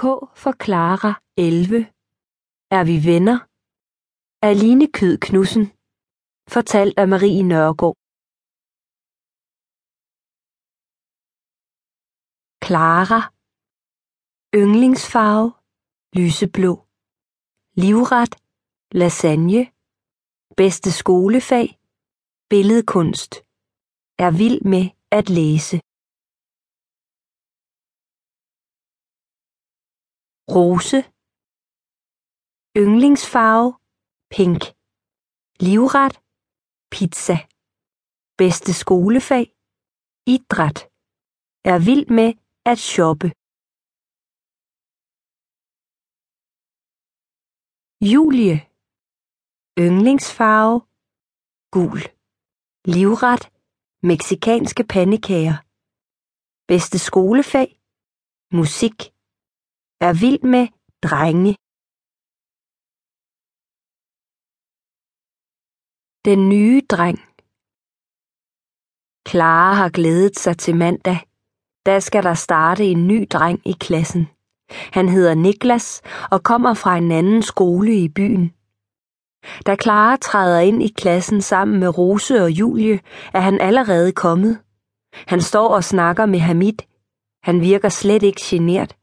K for Clara 11 Er vi venner? Aline Kød Knudsen. Fortalt af Marie Nørgaard. Clara. Yndlingsfarve. Lyseblå. Livret. Lasagne. Bedste skolefag. Billedkunst. Er vild med at læse. Rose. Yndlingsfarve? Pink. Livret? Pizza. Bedste skolefag? Idræt. Er vild med at shoppe. Julie. Yndlingsfarve? Gul. Livret? Mexicanske pandekager. Bedste skolefag? Musik. Er vild med drenge Den nye dreng Clara har glædet sig til mandag. Da skal der starte en ny dreng i klassen. Han hedder Niklas og kommer fra en anden skole i byen. Da Clara træder ind i klassen sammen med Rose og Julie, er han allerede kommet. Han står og snakker med Hamid. Han virker slet ikke genert.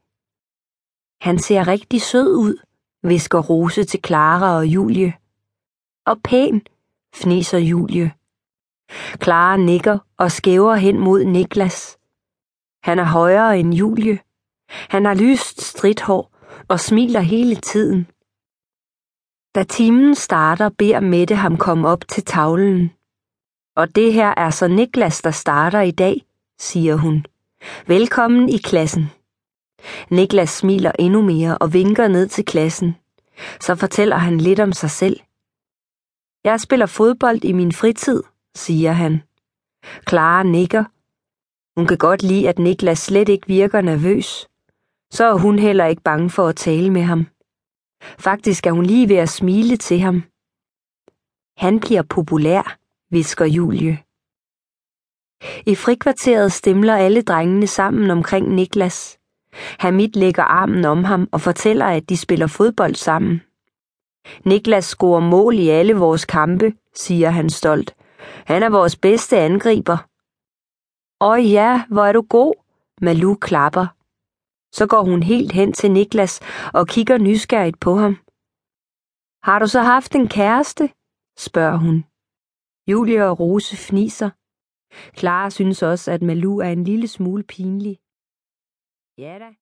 Han ser rigtig sød ud, visker Rose til Clara og Julie. Og pæn, fniser Julie. Clara nikker og skæver hen mod Niklas. Han er højere end Julie. Han har lyst stridthår og smiler hele tiden. Da timen starter, beder Mette ham komme op til tavlen. Og det her er så Niklas, der starter i dag, siger hun. Velkommen i klassen. Niklas smiler endnu mere og vinker ned til klassen. Så fortæller han lidt om sig selv. Jeg spiller fodbold i min fritid, siger han. Clara nikker. Hun kan godt lide, at Niklas slet ikke virker nervøs. Så er hun heller ikke bange for at tale med ham. Faktisk er hun lige ved at smile til ham. Han bliver populær, visker Julie. I frikvarteret stemler alle drengene sammen omkring Niklas. Hamid lægger armen om ham og fortæller, at de spiller fodbold sammen. Niklas scorer mål i alle vores kampe, siger han stolt. Han er vores bedste angriber. Åh ja, hvor er du god, Malu klapper. Så går hun helt hen til Niklas og kigger nysgerrigt på ham. Har du så haft en kæreste? spørger hun. Julie og Rose fniser. Clara synes også, at Malu er en lille smule pinlig. Ja da.